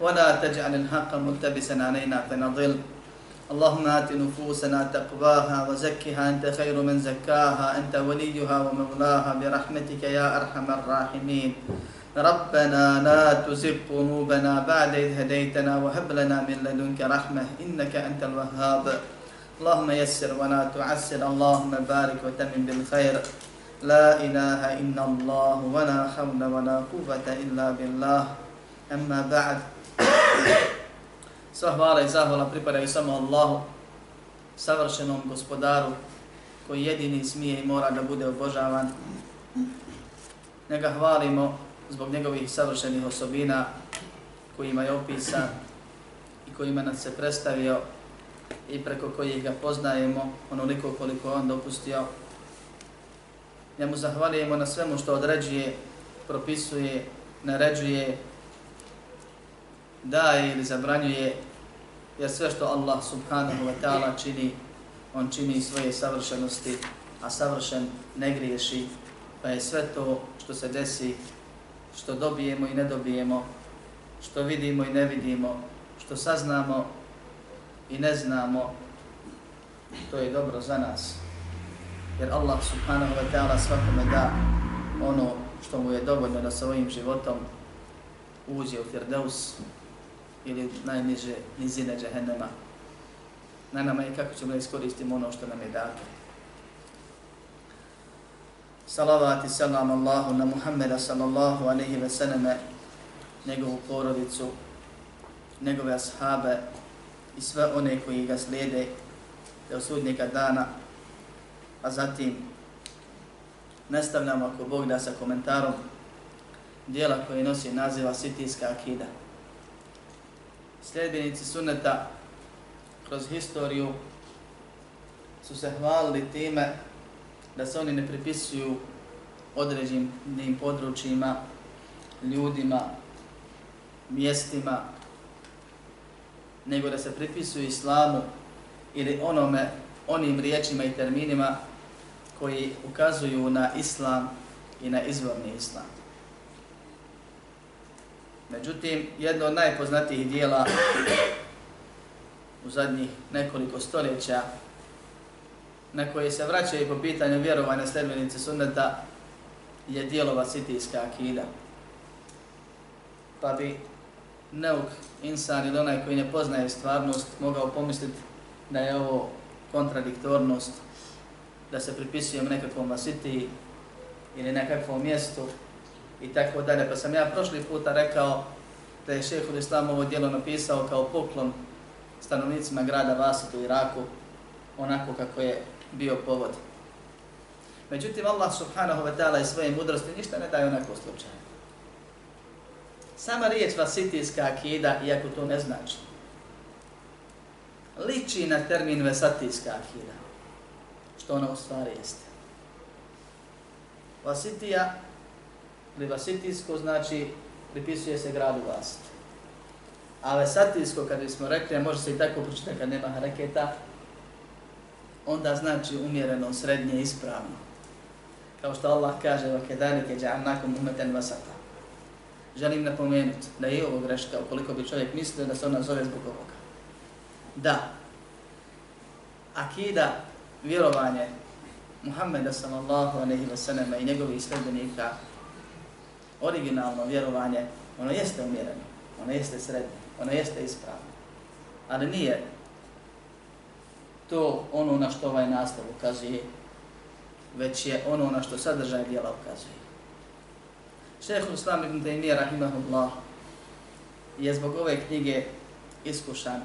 ولا تجعل الحق ملتبسا علينا فنضل. اللهم آت نفوسنا تقواها وزكها أنت خير من زكاها أنت وليها ومولاها برحمتك يا أرحم الراحمين. ربنا لا تزغ قلوبنا بعد إذ هديتنا وهب لنا من لدنك رحمة إنك أنت الوهاب. اللهم يسر ولا تعسر اللهم بارك وتمم بالخير. لا إله إلا الله ولا حول ولا قوة إلا بالله. أما بعد Sva hvala i zahvala pripadaju samo Allahu, savršenom gospodaru, koji jedini smije i mora da bude obožavan. Njega hvalimo zbog njegovih savršenih osobina kojima je opisan i kojima nas se predstavio i preko kojih ga poznajemo onoliko koliko on dopustio. Njemu zahvalijemo na svemu što određuje, propisuje, naređuje, daje ili zabranjuje, jer sve što Allah subhanahu wa ta'ala čini, on čini svoje savršenosti, a savršen ne griješi, pa je sve to što se desi, što dobijemo i ne dobijemo, što vidimo i ne vidimo, što saznamo i ne znamo, to je dobro za nas. Jer Allah subhanahu wa ta'ala svakome da ono što mu je dovoljno da sa ovim životom uđe u Firdaus, ili najniže nizine džehennema. Na nama je kako ćemo da iskoristimo ono što nam je dato. Salavat i salam Allahu na Muhammeda sallallahu alaihi ve sallame, njegovu porodicu, njegove ashabe i sve one koji ga slijede do sudnjega dana, a zatim nastavljamo ako Bog da sa komentarom dijela koji nosi naziva Sitijska akida sljedbenici sunneta kroz historiju su se hvalili time da se oni ne pripisuju određenim područjima, ljudima, mjestima, nego da se pripisuju islamu ili onome, onim riječima i terminima koji ukazuju na islam i na izvorni islam. Međutim, jedno od najpoznatijih dijela u zadnjih nekoliko stoljeća na koje se vraćaju po pitanju vjerovanja sledbenice sunneta je dijelo vasitijska akida. Pa bi neuk insan ili onaj koji ne poznaje stvarnost mogao pomisliti da je ovo kontradiktornost, da se pripisujemo nekakvom vasitiji ili nekakvom mjestu i tako dalje. Pa sam ja prošli puta rekao da je šehhul Islam ovo dijelo napisao kao poklon stanovnicima grada Vasit u Iraku, onako kako je bio povod. Međutim, Allah subhanahu wa ta'ala i svoje mudrosti ništa ne daje onako slučajno. Sama riječ vasitijska akida, iako to ne znači, liči na termin vesatijska akida, što ona u stvari jeste. Vasitija ili vasitijsko znači pripisuje se gradu Vasit. A vesatijsko, kad bismo rekli, a može se i tako pročitati kad nema hareketa, onda znači umjereno, srednje, ispravno. Kao što Allah kaže, وَكَدَانِكَ جَعَنَّاكُمْ أُمَّتًا وَسَطًا Želim napomenuti da je ovo greška, ukoliko bi čovjek mislio da se ona zove zbog ovoga. Da, akida, vjerovanje Muhammeda sallallahu alaihi wa sallam i njegovih sredbenika originalno vjerovanje, ono jeste umjereno, ono jeste srednje, ono jeste ispravno. Ali nije to ono na što ovaj naslov ukazuje, već je ono na što sadržaj dijela ukazuje. Šeheh Islam ibn Taymiyyah rahimahullah je zbog ove knjige iskušan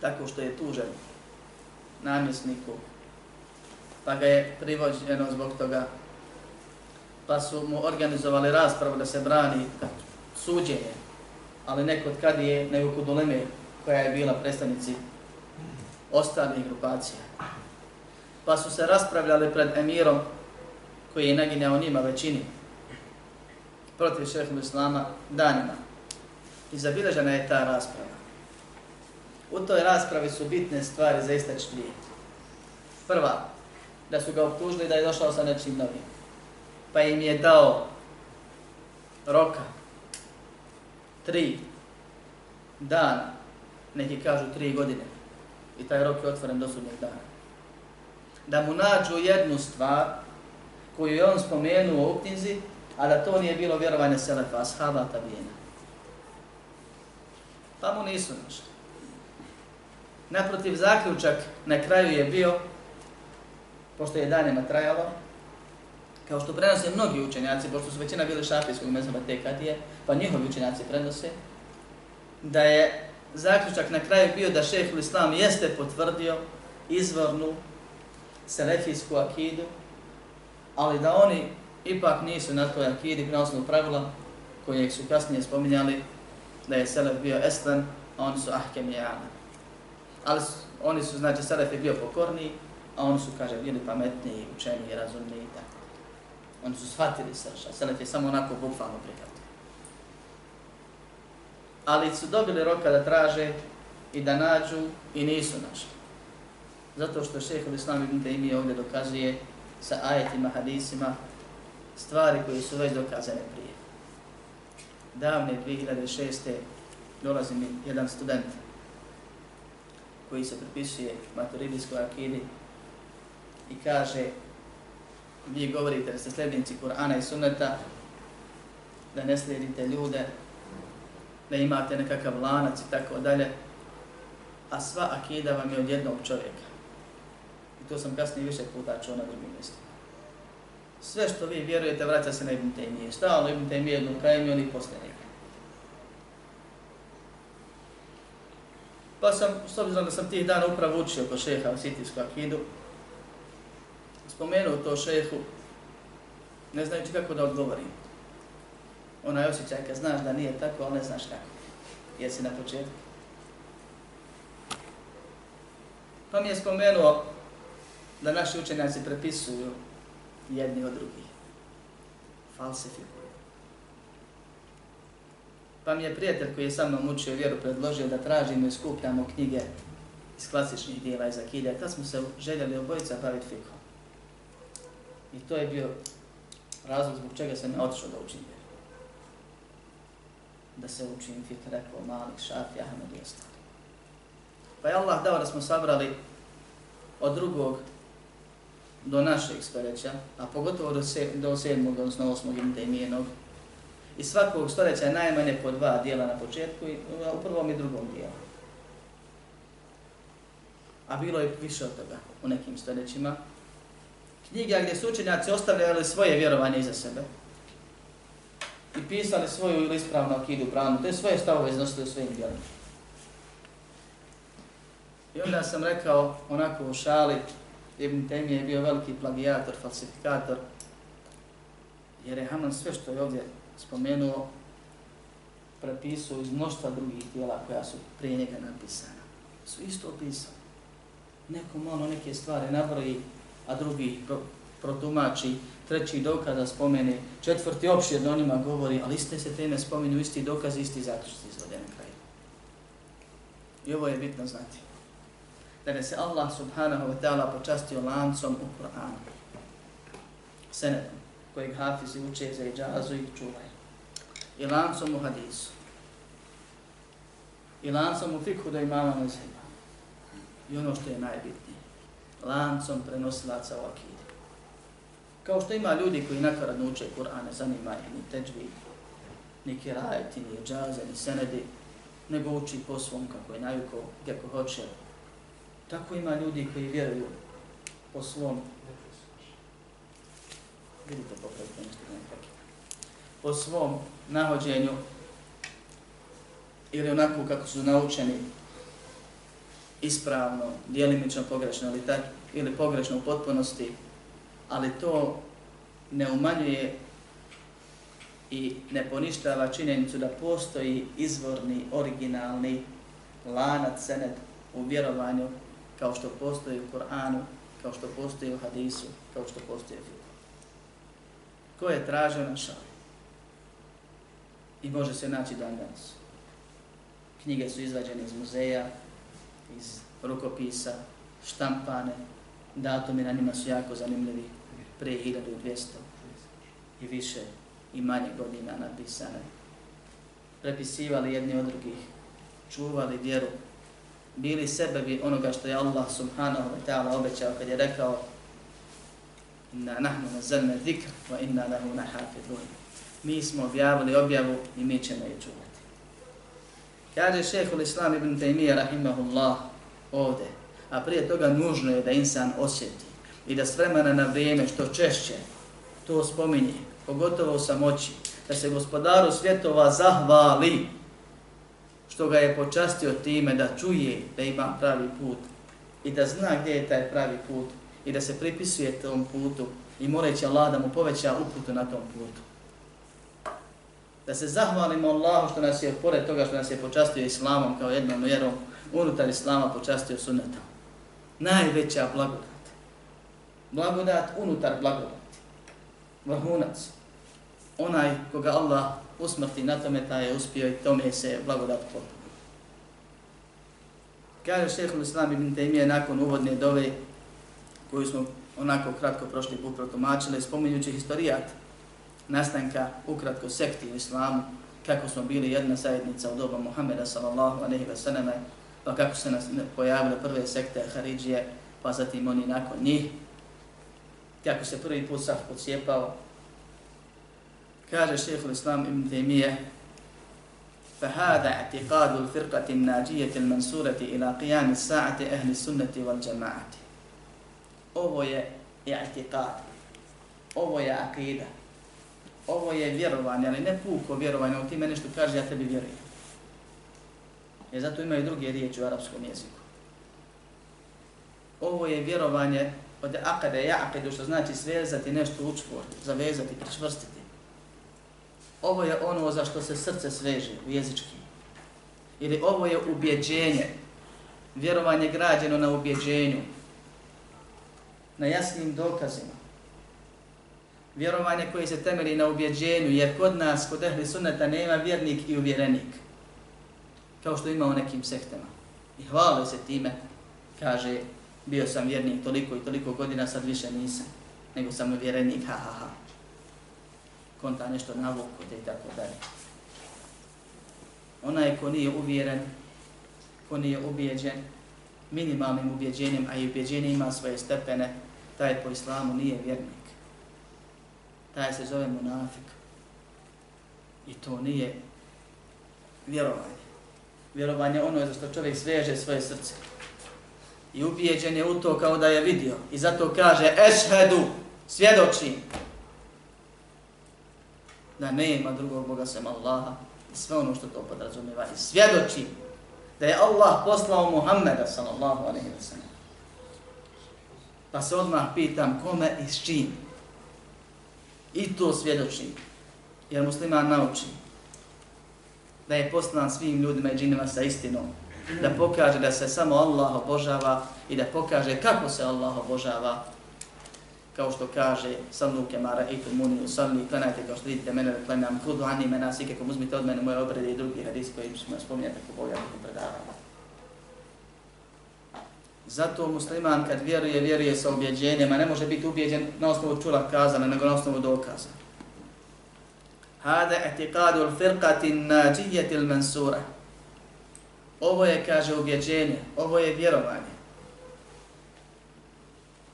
tako što je tužen namjesniku, pa ga je privođeno zbog toga pa su mu organizovali raspravu da se brani suđenje, ali neko od kad je nego kod uleme koja je bila predstavnici ostalih grupacija. Pa su se raspravljali pred emirom koji je naginjao njima većini protiv šehehu islama danima. I zabilježena je ta rasprava. U toj raspravi su bitne stvari za istač dvije. Prva, da su ga optužili da je došao sa nečim novim. Pa im je dao roka tri dana, neki kažu tri godine, i taj rok je otvoren do sudnjeg dana. Da mu nađu jednu stvar koju je on spomenuo u knjizi, a da to nije bilo vjerovanje Selefa, ashaba tabijena. Pa mu nisu našli. Naprotiv, zaključak na kraju je bio, pošto je danima trajalo, kao što prenose mnogi učenjaci, pošto su većina bili šafijskog mezheba te kadije, pa njihovi učenjaci prenose, da je zaključak na kraju bio da šeheh islam jeste potvrdio izvornu selefijsku akidu, ali da oni ipak nisu na toj akidi na osnovu pravila koje su kasnije spominjali da je selef bio eslen, a oni su ahkem i Ali su, oni su, znači, selef je bio pokorniji, a oni su, kaže, bili pametniji, učeniji, razumniji i tako. Oni su shvatili srša, selef je samo onako bukvalno prihvatio. Ali su dobili roka da traže i da nađu i nisu našli. Zato što šeho Islam ibn Taymi ovdje dokazuje sa ajetima, hadisima, stvari koje su već dokazane prije. Davne 2006. dolazi mi jedan student koji se pripisuje maturidijskoj akidi i kaže vi govorite da ste sljednici Kur'ana i Sunneta, da ne slijedite ljude, da imate nekakav lanac i tako dalje, a sva akida vam je od jednog čovjeka. I to sam kasnije više puta čuo na drugim mjestima. Sve što vi vjerujete vraća se na Ibn Taymije. Stalno Ibn Taymije jednu oni ili njega. Pa sam, s obzirom da sam tih dana upravo učio kod šeha u Sitijsku akidu, spomenuo to šehu, ne znajući kako da odgovorim. Onaj osjećaj kad znaš da nije tako, ali ne znaš kako. Jesi na početku. Pa mi je spomenuo da naši učenjaci prepisuju jedni od drugih. Falsifikuju. Pa mi je prijatelj koji je sa mnom učio vjeru predložio da tražimo i skupljamo knjige iz klasičnih dijela iz Akide. Tad smo se željeli obojica baviti fikom. I to je bio razlog zbog čega sam otišao da učim vjeru. Da se učim fik, rekao Malik, Šafi, Ahmed i ostali. Pa je Allah dao da smo sabrali od drugog do našeg stoljeća, a pogotovo do, se, do sedmog, odnosno osmog imtemijenog, i svakog stoljeća je najmanje po dva dijela na početku, i, u prvom i drugom dijelu. A bilo je više od toga u nekim stoljećima. Knjiga gdje su učenjaci ostavljali svoje vjerovanje iza sebe i pisali svoju ili ispravnu akidu pravnu, te svoje stavove iznosili u svojim djelima. I onda sam rekao onako u šali, Ibn Temije je bio veliki plagijator, falsifikator, jer je Haman sve što je ovdje spomenuo prepisao iz mnoštva drugih dijela koja su prije njega napisana. Su isto opisali. Neko malo ono neke stvari nabroji, a drugi pro, protumači, treći dokaza spomene, četvrti opširno onima govori, ali iste se teme spomenu, isti dokaz, isti zaključci izvodene kraju. I ovo je bitno znati da ne se Allah subhanahu wa ta'ala počastio lancom u Kur'anu. Senedom, kojeg hafizi uče za iđazu i čuvaju. I lancom u hadisu. I lancom u fikhu da imama mezheba. I ono što je najbitnije. Lancom prenosilaca u akidi. Kao što ima ljudi koji nakaradno uče Kur'an, ne zanima ih ni teđvi, ni kirajeti, ni džaze, ni senedi, nego uči po svom kako je najuko, kako hoće, Tako ima ljudi koji vjeruju po svom. Vidite popravite nešto po svom nahođenju ili onako kako su naučeni ispravno, dijelimično pogrešno ili, tak, ili pogrešno u potpunosti, ali to ne umanjuje i ne poništava činjenicu da postoji izvorni, originalni lanac, sened u vjerovanju kao što postoji u Koranu, kao što postoji u hadisu, kao što postoji u fiku. Ko je tražio na? I može se naći dan danas. Knjige su izvađene iz muzeja, iz rukopisa, štampane, datumi na njima su jako zanimljivi, pre 1200 i više i manje godina napisane. Prepisivali jedni od drugih, čuvali vjeru, bili sebebi onoga što je Allah subhanahu wa ta'ala obećao kad je rekao inna nahnu nazalna zikr wa inna lahu nahafidun. Mi smo objavili objavu i mi ćemo je čuvati. Kaže šehhul islam ibn Taymiyyah rahimahullah ovde, a prije toga nužno je da insan osjeti i da s vremena na vrijeme što češće to spominje, pogotovo u samoći, da se gospodaru svjetova zahvali što ga je počastio time da čuje da ima pravi put i da zna gdje je taj pravi put i da se pripisuje tom putu i moleći Allah da mu poveća uputu na tom putu. Da se zahvalimo Allahu što nas je, pored toga što nas je počastio islamom kao jednom vjerom, unutar islama počastio sunnetom. Najveća blagodat. Blagodat unutar blagodati. Vrhunac. Onaj koga Allah usmrti na tome, taj je uspio i tome se blagodat potpuno. Kaže šehhul islam ibn Taymiye nakon uvodne dove koju smo onako kratko prošli put protumačili, spominjući historijat nastanka ukratko sekti u islamu, kako smo bili jedna zajednica u doba Muhammeda sallallahu aleyhi ve sallame, pa kako se nas pojavile prve sekte Haridžije, pa zatim oni nakon njih, kako se prvi put sah pocijepao, Kaže šehhul islam ibn Taymiye, فهذا اعتقاد الفرقة الناجية المنصورة إلى قيام الساعة أهل السنة والجماعة. Ovo je i'tiqad. Ovo je akida. Ovo je vjerovanje, ali ne puko vjerovanje, ali ti me nešto kaže, ja tebi vjerujem. Jer zato imaju druge riječi u arapskom jeziku. Ovo je vjerovanje od akade, jaqidu, što znači svezati nešto u čvor, zavezati, pričvrstiti. Ovo je ono za što se srce sveže u jezički. Ili ovo je ubjeđenje, vjerovanje građeno na ubjeđenju, na jasnim dokazima. Vjerovanje koje se temeli na ubjeđenju, jer kod nas, kod ehli sunneta, nema vjernik i uvjerenik. Kao što ima u nekim sektama. I hvale se time, kaže, bio sam vjernik toliko i toliko godina, sad više nisam, nego sam uvjerenik, ha, ha, ha konta nešto navuku i tako dalje. Onaj ko nije uvjeren, ko nije ubjeđen, minimalnim ubjeđenjem, a i ubjeđenje ima svoje stepene, taj po islamu nije vjernik. Taj se zove munafik. I to nije vjerovanje. Vjerovanje ono je za što čovjek sveže svoje srce. I ubijeđen je u to kao da je vidio. I zato kaže, ešhedu, svjedočim, da ne ima drugog Boga sem Allaha i sve ono što to podrazumijeva i svjedoči da je Allah poslao Muhammeda sallallahu alaihi wa sallam. Pa se odmah pitam kome i s čim. I to svjedoči. Jer musliman nauči da je poslan svim ljudima i džinima sa istinom. Da pokaže da se samo Allah obožava i da pokaže kako se Allah obožava kao što kaže sallu kemara i tu muni usalli, klanajte kao što vidite mene da klanjam, kudu ani mena sike, kom uzmite od mene moje obrede i drugi hadis koji ćemo spominjati ako Boga predavamo. Zato musliman kad vjeruje, vjeruje sa objeđenjem, a ne može biti ubjeđen na osnovu čula kazana, nego na osnovu dokaza. Hada etikadu l-firqati nađijeti l-mansura. Ovo je, kaže, ubjeđenje, ovo je vjerovanje.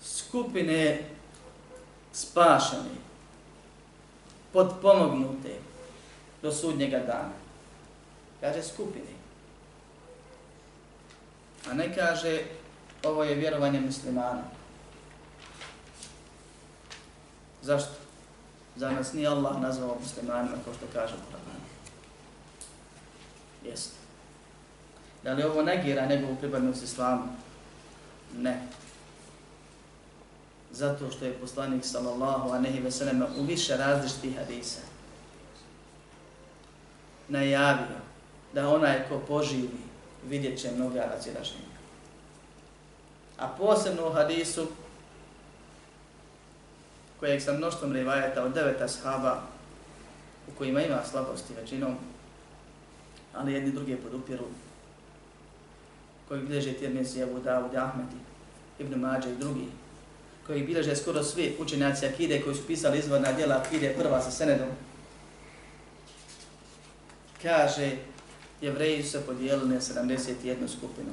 Skupine spašeni, podpomognute do sudnjega dana. Kaže skupine. A ne kaže ovo je vjerovanje muslimana. Zašto? Za nas nije Allah nazvao muslimanima kao što kaže Kur'an. Jeste. Da li ovo negira njegovu pripadnost islamu? Ne zato što je poslanik sallallahu anehi ve sellem u više različitih hadisa najavio da onaj ko poživi vidjet će mnoga razilaženja. A posebno u hadisu, kojeg sa mnoštvom rivajeta od deveta shaba, u kojima ima slabosti većinom, ali jedni drugi podupiru, koji bilježe Tirmizi, Abu Dawud, Ahmedi, Ibn Mađe i drugi, koji bilježe skoro svi učenjaci Akide koji su pisali izvorna djela Akide prva sa Senedom, kaže, jevreji su se podijelili na 71 skupinu.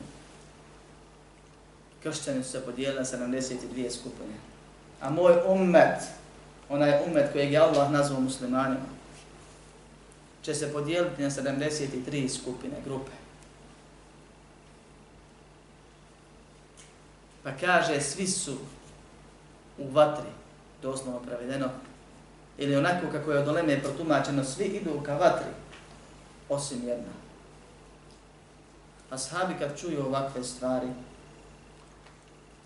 Kršćani su se podijelili na 72 skupine. A moj ummet, onaj ummet kojeg je Allah nazvao muslimanima, će se podijeliti na 73 skupine, grupe. Pa kaže, svi su u vatri, doslovno prevedeno, ili onako kako je od Oleme protumačeno, svi idu ka vatri, osim jedna. Ashabi kad čuju ovakve stvari,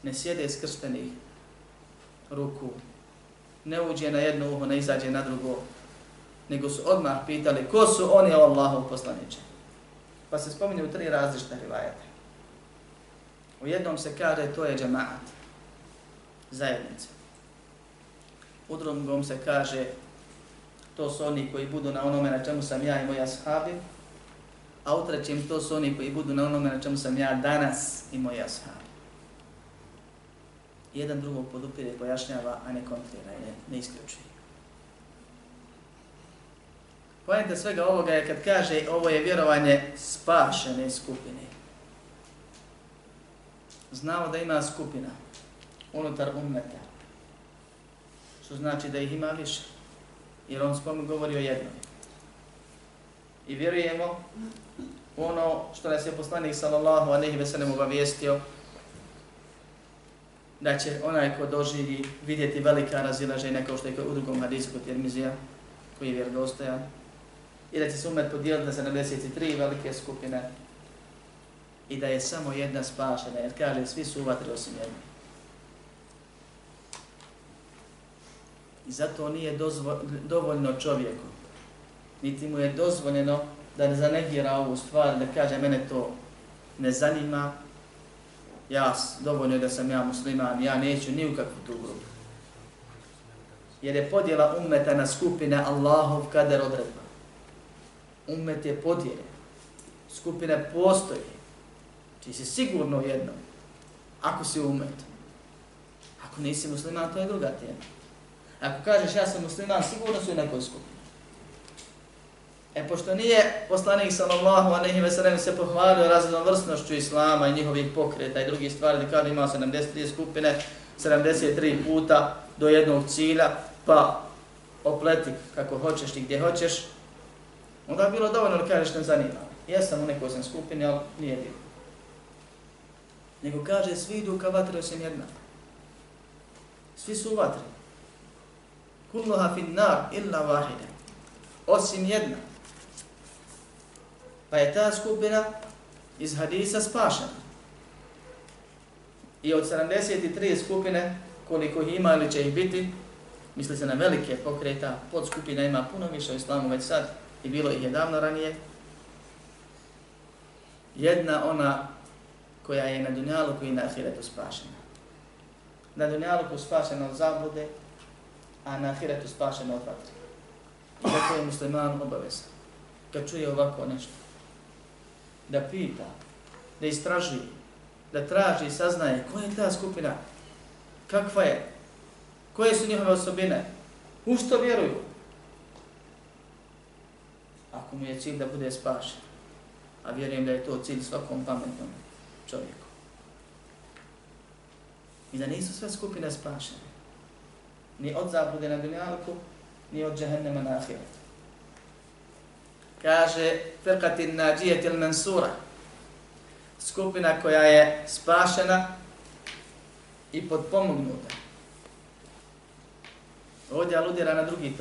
ne sjede skrštenih ruku, ne uđe na jedno uho, ne izađe na drugo, nego su odmah pitali ko su oni Allahov poslaniče. Pa se spominju tri različite rivajete. U jednom se kaže to je džemaat, zajednica. U drugom se kaže to su oni koji budu na onome na čemu sam ja i moji ashabi, a u trećem to su oni koji budu na onome na čemu sam ja danas i moji ashabi. Jedan drugog podupire pojašnjava, a ne kontrira, ne, ne isključuje. Pojente svega ovoga je kad kaže ovo je vjerovanje spašene skupine. Znamo da ima skupina unutar ummeta. Što znači da ih ima više. Jer on spomen govori o jednom. I vjerujemo ono što nas je poslanik sallallahu alejhi ve sellem obavijestio da će onaj ko doživi vidjeti velika razilaženja kao što je u drugom hadisu kod Tirmizija koji je vjerodostojan i da će se umet podijeliti na 73 velike skupine i da je samo jedna spašena, jer kaže svi su u vatri osim jedne. I zato nije dozvo, dovoljno čovjeku, niti mu je dozvoljeno da ne zanegira ovu stvar, da kaže mene to ne zanima, ja dovoljno je da sam ja musliman, ja neću ni u kakvu tu grupu. Jer je podjela ummeta na skupine Allahov kader odredba Ummet je podijeljen. Skupine postoje. Ti si sigurno jedno. Ako si umet. Ako nisi musliman, to je druga tema. Ako kažeš ja sam musliman, sigurno su u nekoj skupini. E, pošto nije poslanik sallallahu alejhi ve sellem se pohvalio raznovrsnošću vrstnošću islama i njihovih pokreta i drugih stvari, da kada ima 73 skupine, 73 puta do jednog cilja, pa opleti kako hoćeš i gdje hoćeš, onda je bilo dovoljno da kažeš ne zanima. Jesam u nekoj sam skupini, ali nije bilo. Nego kaže, svi idu ka vatri osim jedna. Svi su u vatri. Kulluha fin nar illa vahide. Osim jedna. Pa je ta skupina iz hadisa spašena. I od 73 skupine, koliko ih ima ili će ih biti, misli se na velike pokreta, podskupina ima puno više u islamu već sad, i bilo ih je davno ranije, jedna ona koja je na dunjaluku i na ahiretu spašena. Na dunjaluku spašena od zablude, a na ahiretu spašena od vatre. Zato je musliman obavezan, kad čuje ovako nešto, da pita, da istražuje, da traži i saznaje koja je ta skupina, kakva je, koje su njihove osobine, u što vjeruju, ako mu je cilj da bude spašen. A vjerujem da je to cilj svakom pametnom čovjeku. I da nisu sve skupine spašene. Ni od zablude na dunjalku, ni od džehennema na ahiretu. Kaže Firqatin Nađijet il Mansura, skupina koja je spašena i podpomognuta. Ovdje aludira na drugi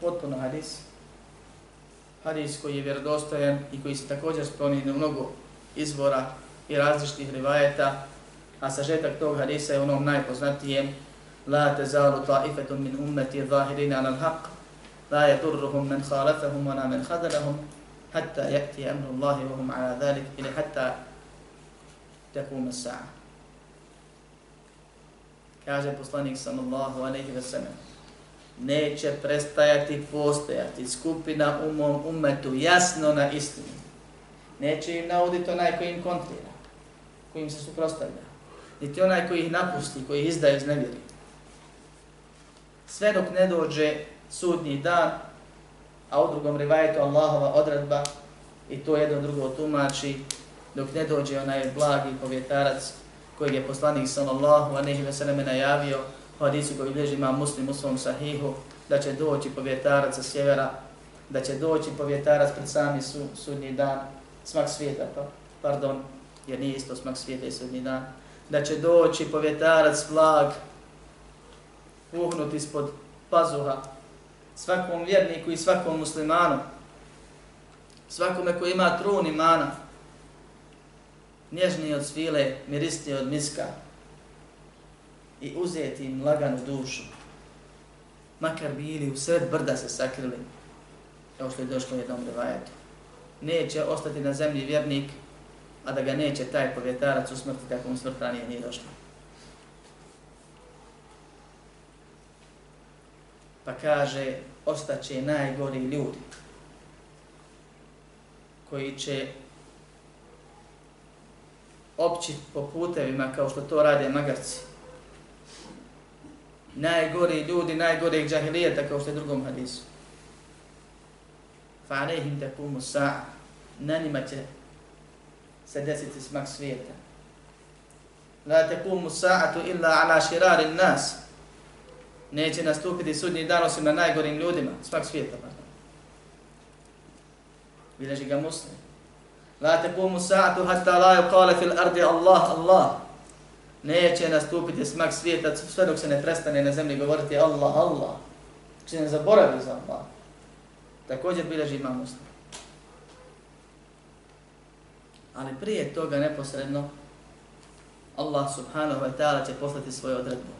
potpuno hadis, hadis koji je vjerodostojan i koji se također spominje na mnogo izvora i različitih rivajeta, a sažetak tog hadisa je onom najpoznatijem. La tezalu ta'ifetun min ummeti zahirina al haq. لا يضرهم من خالفهم wa من khadalahum, hatta ya'ti أمر الله wa hum ala إلى حتى hatta taqum as-sa'a. Kaže poslanik sallallahu alejhi ve sellem neće prestajati postojati skupina u mom umetu jasno na istini. Neće im nauditi onaj koji im kontrira, koji im se suprostavlja. Niti onaj koji ih napusti, koji ih izdaje iz nevjeri. Sve dok ne dođe sudnji dan, a u drugom rivajetu Allahova odredba, i to jedno drugo tumači, dok ne dođe onaj blagi povjetarac kojeg je poslanik sallallahu a nehi veseleme najavio, u hadisu koji bilježi ima muslim u svom sahihu, da će doći povjetarac sa sjevera, da će doći povjetarac pred sami su, sudnji dan, smak svijeta, pa, pardon, jer nije isto smak svijeta i sudnji dan, da će doći povjetarac vlag, uhnut ispod pazuha, svakom vjerniku i svakom muslimanu, svakome koji ima trun imana, nježniji od svile, mirisniji od miska, i uzeti im laganu dušu, makar bili u sred brda se sakrili, kao što je došlo jednom revajetu. Neće ostati na zemlji vjernik, a da ga neće taj povjetarac usmrti kako mu smrt ranije nije došlo. Pa kaže, ostaće najgori ljudi koji će opći po putevima kao što to rade magarci. Najgori ljudi, najgori džahilijeta kao što je drugom hadisu. Fa alehim takumu sa'a. Na njima će se desiti smak svijeta. La takumu sa'atu illa ala širari nas. Neće nastupiti sudnji dan osim na najgorim ljudima. svak svijeta. Pa. Bileži ga muslim. La takumu sa'atu hatta la yuqala fil ardi Allah, Allah. Neće nastupiti smak svijeta sve dok se ne prestane na zemlji govoriti Allah, Allah. Dok se ne zaboravi za Allah. Također bileži ima muslim. Ali prije toga neposredno Allah subhanahu wa ta'ala će poslati svoju odredbu.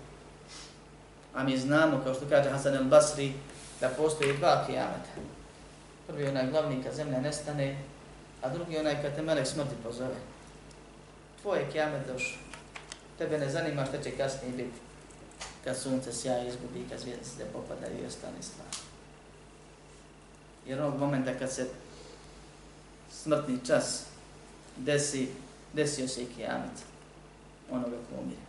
A mi znamo, kao što kaže Hasan al-Basri, da postoji dva kijamata. Prvi je onaj glavni kad zemlja nestane, a drugi je onaj kad te melek smrti pozove. Tvoj je kijamet došao. Tebe ne zanima što će kasnije biti. Kad sunce sjaje, izgubi, kad zvijezde popadaju i ostane stvari. Jer onog momenta kad se smrtni čas desi, desio se i kijamet onoga ko umire.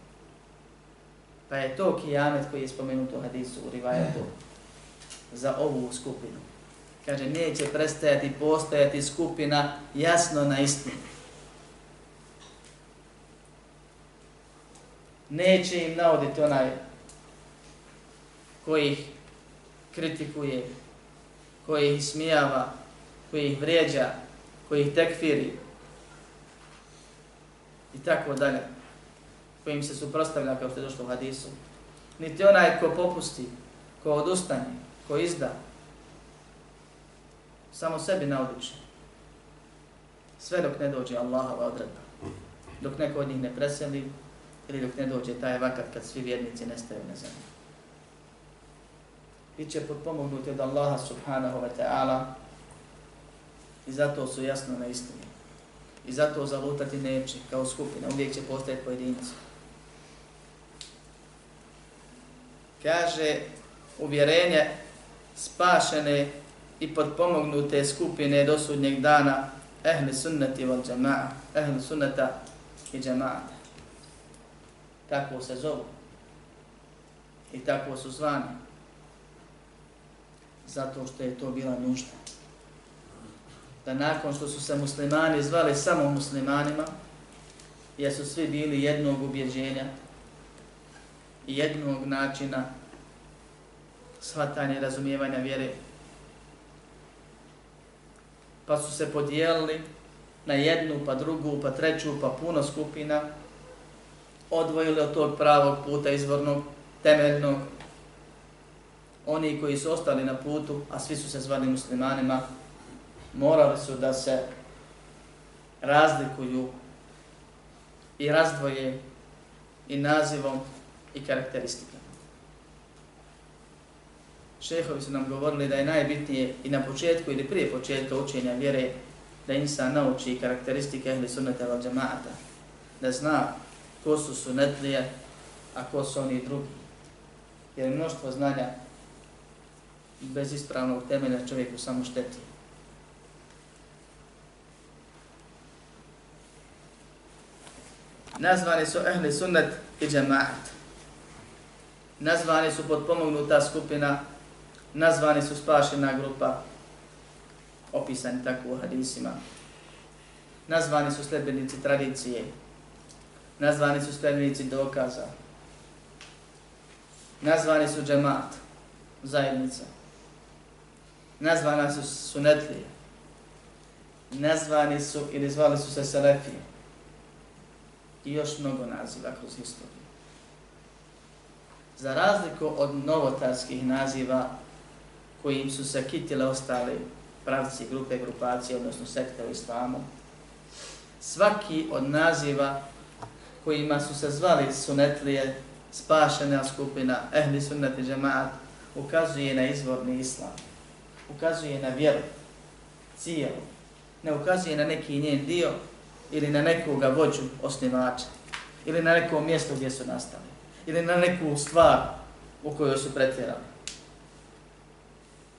Pa je to kijamet koji je spomenut u hadisu u rivajetu za ovu skupinu. Kaže, neće prestajati postojati skupina jasno na istinu. Neće im navoditi onaj koji ih kritikuje, koji ih smijava, koji ih vrijeđa, koji ih tekfiri i tako dalje, kojim im se suprostavlja kao što je došlo u hadisu. Niti onaj ko popusti, ko odustane, ko izda, samo sebi naudiče. Sve dok ne dođe Allahova odredba. Dok neko od njih ne preseli ili dok ne dođe taj vakat kad svi vjernici nestaju na zemlji. Biće potpomognuti od Allaha subhanahu wa ta'ala i zato su jasno na istini. I zato zalutati neće kao skupina, uvijek će postati pojedinci. Kaže uvjerenje spašene i podpomognute skupine do sudnjeg dana ehli sunnati wal džama'a, ehli sunnata i džema'a. Tako se zovu. I tako su zvani. Zato što je to bila nužda. Da nakon što su se muslimani zvali samo muslimanima, jer su svi bili jednog ubjeđenja jednog načina shvatanja i razumijevanja vjere, pa su se podijelili na jednu, pa drugu, pa treću, pa puno skupina, odvojili od tog pravog puta izvornog, temeljnog. Oni koji su ostali na putu, a svi su se zvali muslimanima, morali su da se razlikuju i razdvoje i nazivom i karakteristika. šehovi su nam govorili da je najbitnije i na početku ili prije početka učenja vjere da insan nauči karakteristike ehli sunnata val džamaata, da zna ko su sunetlije, a ko su oni drugi. Jer mnoštvo znanja bez ispravnog temelja čovjeku samo šteti. Nazvani su ehli sunnet i džemaat. Nazvani su podpomognuta skupina, nazvani su spašena grupa, opisani tako u hadisima. Nazvani su sledbenici tradicije, nazvani su sledbenici dokaza, nazvani su džemat, zajednica, nazvani su sunetlije, nazvani su ili zvali su se selefije i još mnogo naziva kroz historiju. Za razliku od novotarskih naziva kojim su se kitile ostali pravci, grupe, grupacije, odnosno sekte u islamu, svaki od naziva kojima su se zvali sunetlije, spašena skupina, ehli sunnet i džemaat, ukazuje na izvorni islam, ukazuje na vjeru, cijelu, ne ukazuje na neki njen dio ili na nekoga vođu osnivača, ili na neko mjesto gdje su nastali, ili na neku stvar u kojoj su pretjerali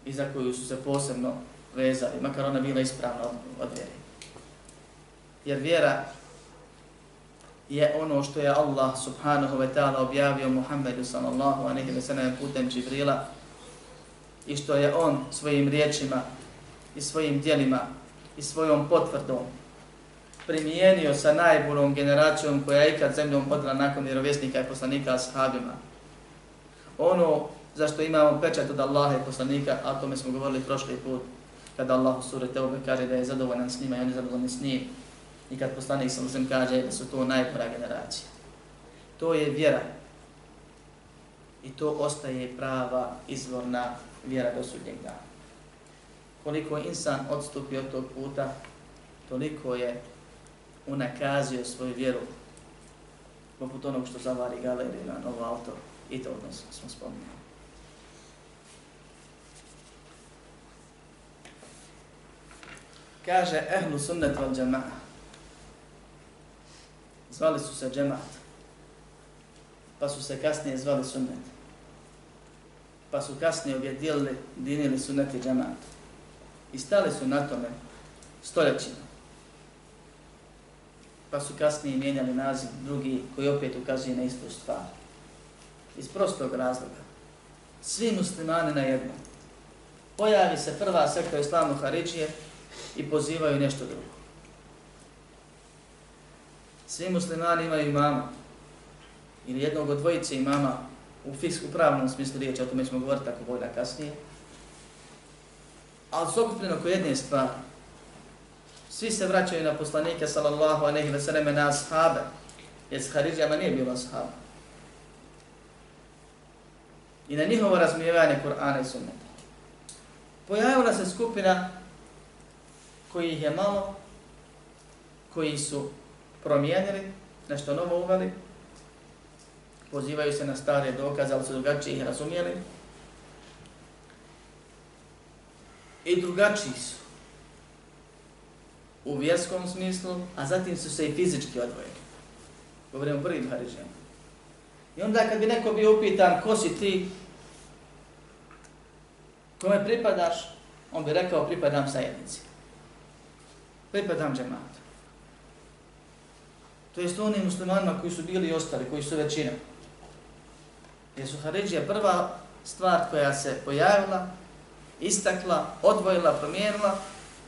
i za koju su se posebno vezali, makar ona bila ispravna od, vjere. vjeri. Jer vjera je ono što je Allah subhanahu wa ta'ala objavio Muhammedu sallallahu a wa sallam putem Džibrila i što je on svojim riječima i svojim dijelima i svojom potvrdom primijenio sa najboljom generacijom koja je ikad zemljom podala nakon vjerovjesnika i poslanika ashabima. Ono za što imamo pečat od Allaha i poslanika, a tome smo govorili prošli put, kada Allah u suri Teube kaže da je zadovoljan s njima i on je zadovoljan s njim. I kad poslanik sa uzem kaže da su to najbolja generacija. To je vjera. I to ostaje prava izvorna vjera do sudnjeg dana. Koliko insan odstupi od tog puta, toliko je unakazio svoju vjeru poput onog što zavari galeriju na novo auto i to odnos smo spominjali. kaže ehlu sunnet val džema'a. Zvali su se džema'at. Pa su se kasnije zvali sunnet. Pa su kasnije objedili, dinili sunnet i džema'at. I stali su na tome stoljećima. Pa su kasnije mijenjali naziv drugi koji opet ukazuje na istu stvar. Iz prostog razloga. Svi muslimani na jednom. Pojavi se prva sekta islamu Haridžije, i pozivaju nešto drugo. Svi muslimani imaju imama ili jednog od dvojice imama u fisku pravnom smislu riječi, o tome ćemo govoriti tako bolja kasnije. Ali su okupljeno oko jedne stvari. Svi se vraćaju na poslanike sallallahu aleyhi ve selleme na ashabe, jer s Haridžama nije bilo ashaba. I na njihovo razmijevanje Kur'ana i sunneta. Pojavila se skupina koji ih je malo, koji su promijenili, nešto novo uveli, pozivaju se na stare dokaze, ali su drugačiji ih razumijeli. I drugačiji su u vjerskom smislu, a zatim su se i fizički odvojili. Govorimo prvim Haridžijama. I onda kad bi neko bio upitan ko si ti, kome pripadaš, on bi rekao pripadam zajednici pripadam džematu. To jest onim muslimanima koji su bili i ostali, koji su većina. Jer su Haridžija prva stvar koja se pojavila, istakla, odvojila, promijenila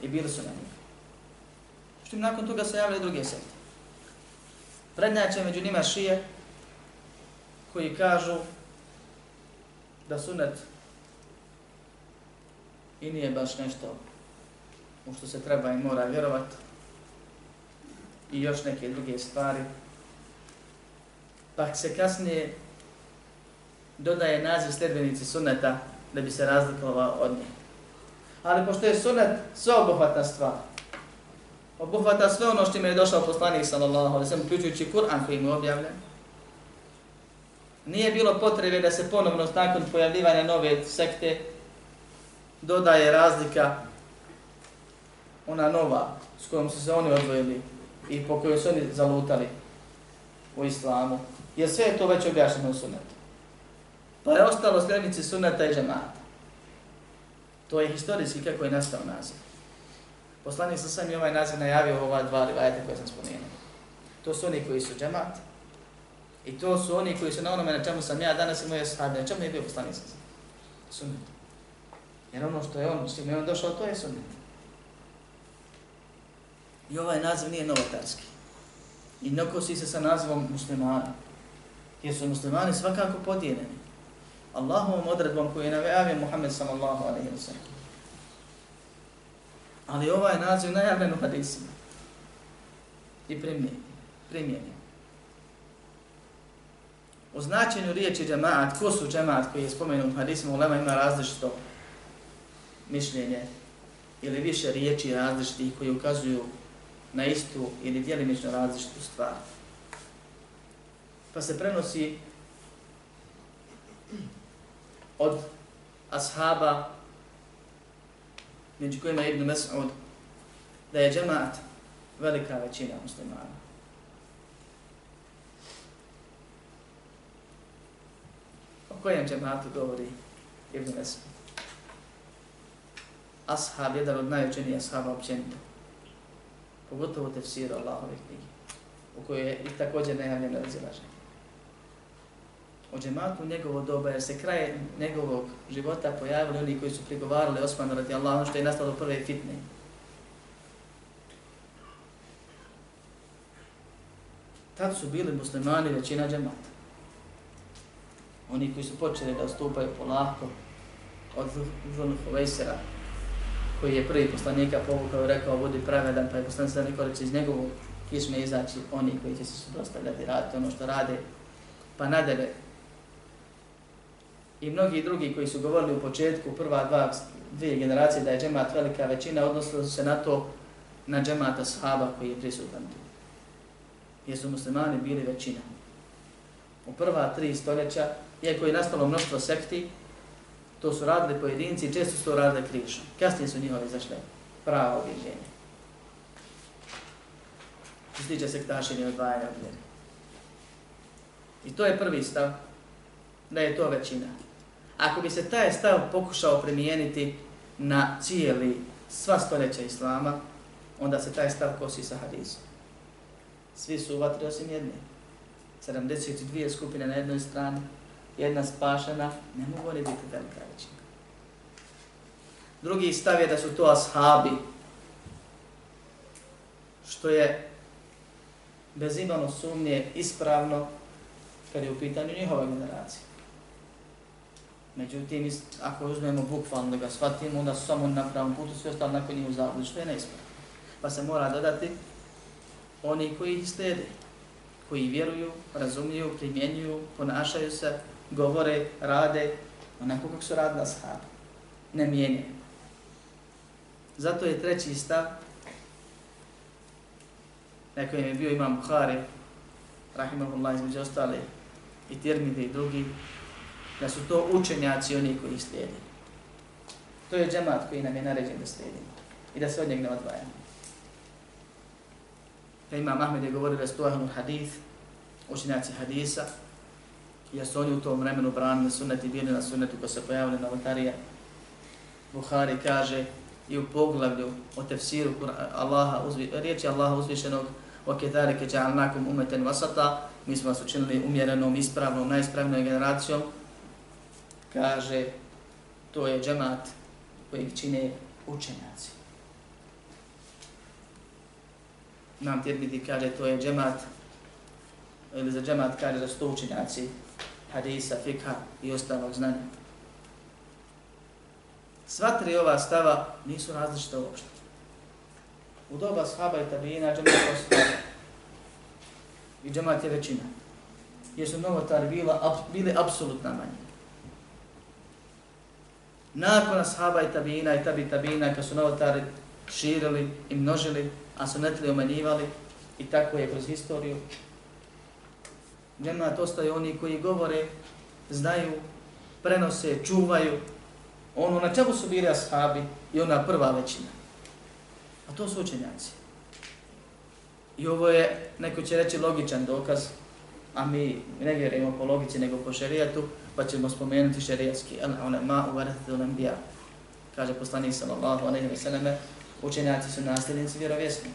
i bili su na njih. Međutim, nakon toga se javljaju druge sekte. Prednjače među njima šije koji kažu da sunet i nije baš nešto u što se treba i mora vjerovati i još neke druge stvari. Pa se kasnije dodaje naziv sljedbenici suneta da bi se razlikovao od njih. Ali pošto je sunet sveobuhvatna stvar, obuhvata sve ono što im je došao poslanik sallallahu alaihi sallam, uključujući Kur'an koji mu je objavljen, nije bilo potrebe da se ponovno nakon pojavljivanja nove sekte dodaje razlika ona nova s kojom su se oni odvojili i po kojoj su oni zalutali u islamu. Jer sve je to već objašnjeno u sunetu. Pa je ostalo srednici suneta i džemata. To je historijski kako je nastao naziv. Poslanik sa sam i ovaj naziv najavio ova dva rivajeta koje sam spomenuo. To su oni koji su džemat i to su oni koji su na onome na čemu sam ja danas i moje sahabe. Na čemu je bio poslanik sa sam? Sunnet. Jer ono što je on, s čim je on došao, to je sunnet. I ovaj naziv nije novotarski. I ne si se sa nazivom muslimani. Jer su muslimani svakako podijeljeni. Allahovom odredbom koju je navijavio Muhammed sallallahu alaihi wa sallam. Ali ovaj naziv najavljen u hadisima. I primjeni. primjeni. U značenju riječi džemaat, ko su džemaat koji je spomenut u hadisima, ulema ima različito mišljenje ili više riječi različitih koji ukazuju na istu ili dijelimično različitu stvar. Pa se prenosi od ashaba, među kojima je Ibn Mas'ud, da je džemaat velika većina muslimana. O kojem džemaatu govori Ibn Mas'ud? Ashab, jedan od najučenijih ashaba općenito. Pogotovo tefsiru Allahove knjige, u kojoj je i također najavljeno razilaženje o džematu njegovo doba, jer se kraje njegovog života pojavili oni koji su prigovarali Osmanu radi Allah, ono što je nastalo prve fitne. Tad su bili muslimani većina džemata. Oni koji su počeli da ustupaju polako od Zulun Huvejsera, koji je prvi poslanika povukao i rekao budi pravedan, pa je poslanik sada neko iz njegovog kišme izaći oni koji će se suprostavljati, raditi ono što rade, pa nadalje i mnogi drugi koji su govorili u početku, prva dva, dvije generacije da je džemat velika većina, odnosilo se na to, na džemata sahaba koji je prisutan tu. Jer su muslimani bili većina. U prva tri stoljeća, iako je nastalo mnoštvo sekti, to su radili pojedinci i često su to radili krišom. Kasnije su njihovi zašle pravo objeđenje. Što se tiče sektašenja odvajanja od vjeri. I to je prvi stav, da je to većina. Ako bi se taj stav pokušao primijeniti na cijeli sva stoljeća Islama, onda se taj stav kosi sa hadisom. Svi su uvatri osim jedne. 72 skupine na jednoj strani, jedna spašena, ne mogu oni biti velika većina. Drugi stav je da su to ashabi, što je bez imano sumnje ispravno kad je u pitanju njihova generacija. Međutim, ako uzmemo bukvalno da ga shvatimo, onda su samo na pravom putu, sve ostalo nakon njih u zavodi, što je neispravno. Pa se mora dodati oni koji ih slijede, koji vjeruju, razumiju, primjenjuju, ponašaju se, govore, rade, onako kako su radili ashabi. Ne mijenjaju. Zato je treći stav, na kojem je bio imam Bukhari, rahimahullah između ostale, i Tirmide i drugi, da su to učenjaci oni koji ih slijedi. To je džemat koji nam je naređen da slijedimo i da se od njeg ne odvajamo. Pa Imam Mahmed je govorio da su to ahlul hadith, učenjaci hadisa, jer su oni u tom vremenu branili sunnet i bili na sunnetu ko se pojavili na novotarija. Buhari kaže i u poglavlju o tefsiru Allaha, uzvi, riječi Allaha uzvišenog o ketarike ja'alnakum umeten vasata, mi smo vas učinili umjerenom, ispravnom, najispravnoj generacijom, kaže to je džemat koji čine učenjaci. Nam Tirmidi kaže to je džemat ili za džemat kaže da su to učenjaci hadisa, fikha i ostalog znanja. Sva tri ova stava nisu različita uopšte. U doba shaba i tabijina džemat postoje i džemat je većina. Jer su novotari bila, bili apsolutna manjina nakon ashaba i tabina i tabi tabina, kad su novotari širili i množili, a su umanjivali omanjivali, i tako je kroz historiju, Džemat ostaju oni koji govore, znaju, prenose, čuvaju. Ono na čemu su bili ashabi i ona prva većina. A to su učenjaci. I ovo je, neko će reći, logičan dokaz, a mi ne vjerujemo po logici nego po šerijatu, pa ćemo spomenuti šerijatski. el ona ma u varatatu nam. Kaže poslanik sallallahu alaihi wa sallam, učenjaci su nasljednici vjerovjesni.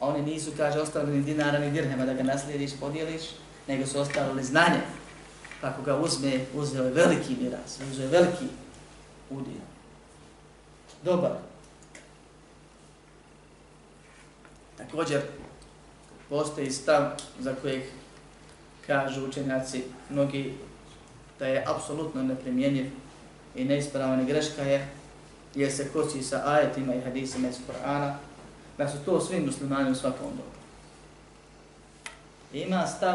Oni nisu, kaže, ostavili ni dinara ni dirhema da ga naslijediš, podijeliš, nego su ostavili znanje. Kako ga uzme, uzeo je veliki miras, uzeo je veliki udio. Dobar. Također, postoji stav za kojeg kažu učenjaci mnogi da je apsolutno neprimjenjiv i neispravan i greška je jer se kosi sa ajetima i hadisima iz Korana da su to svi muslimani u svakom dobu. Ima stav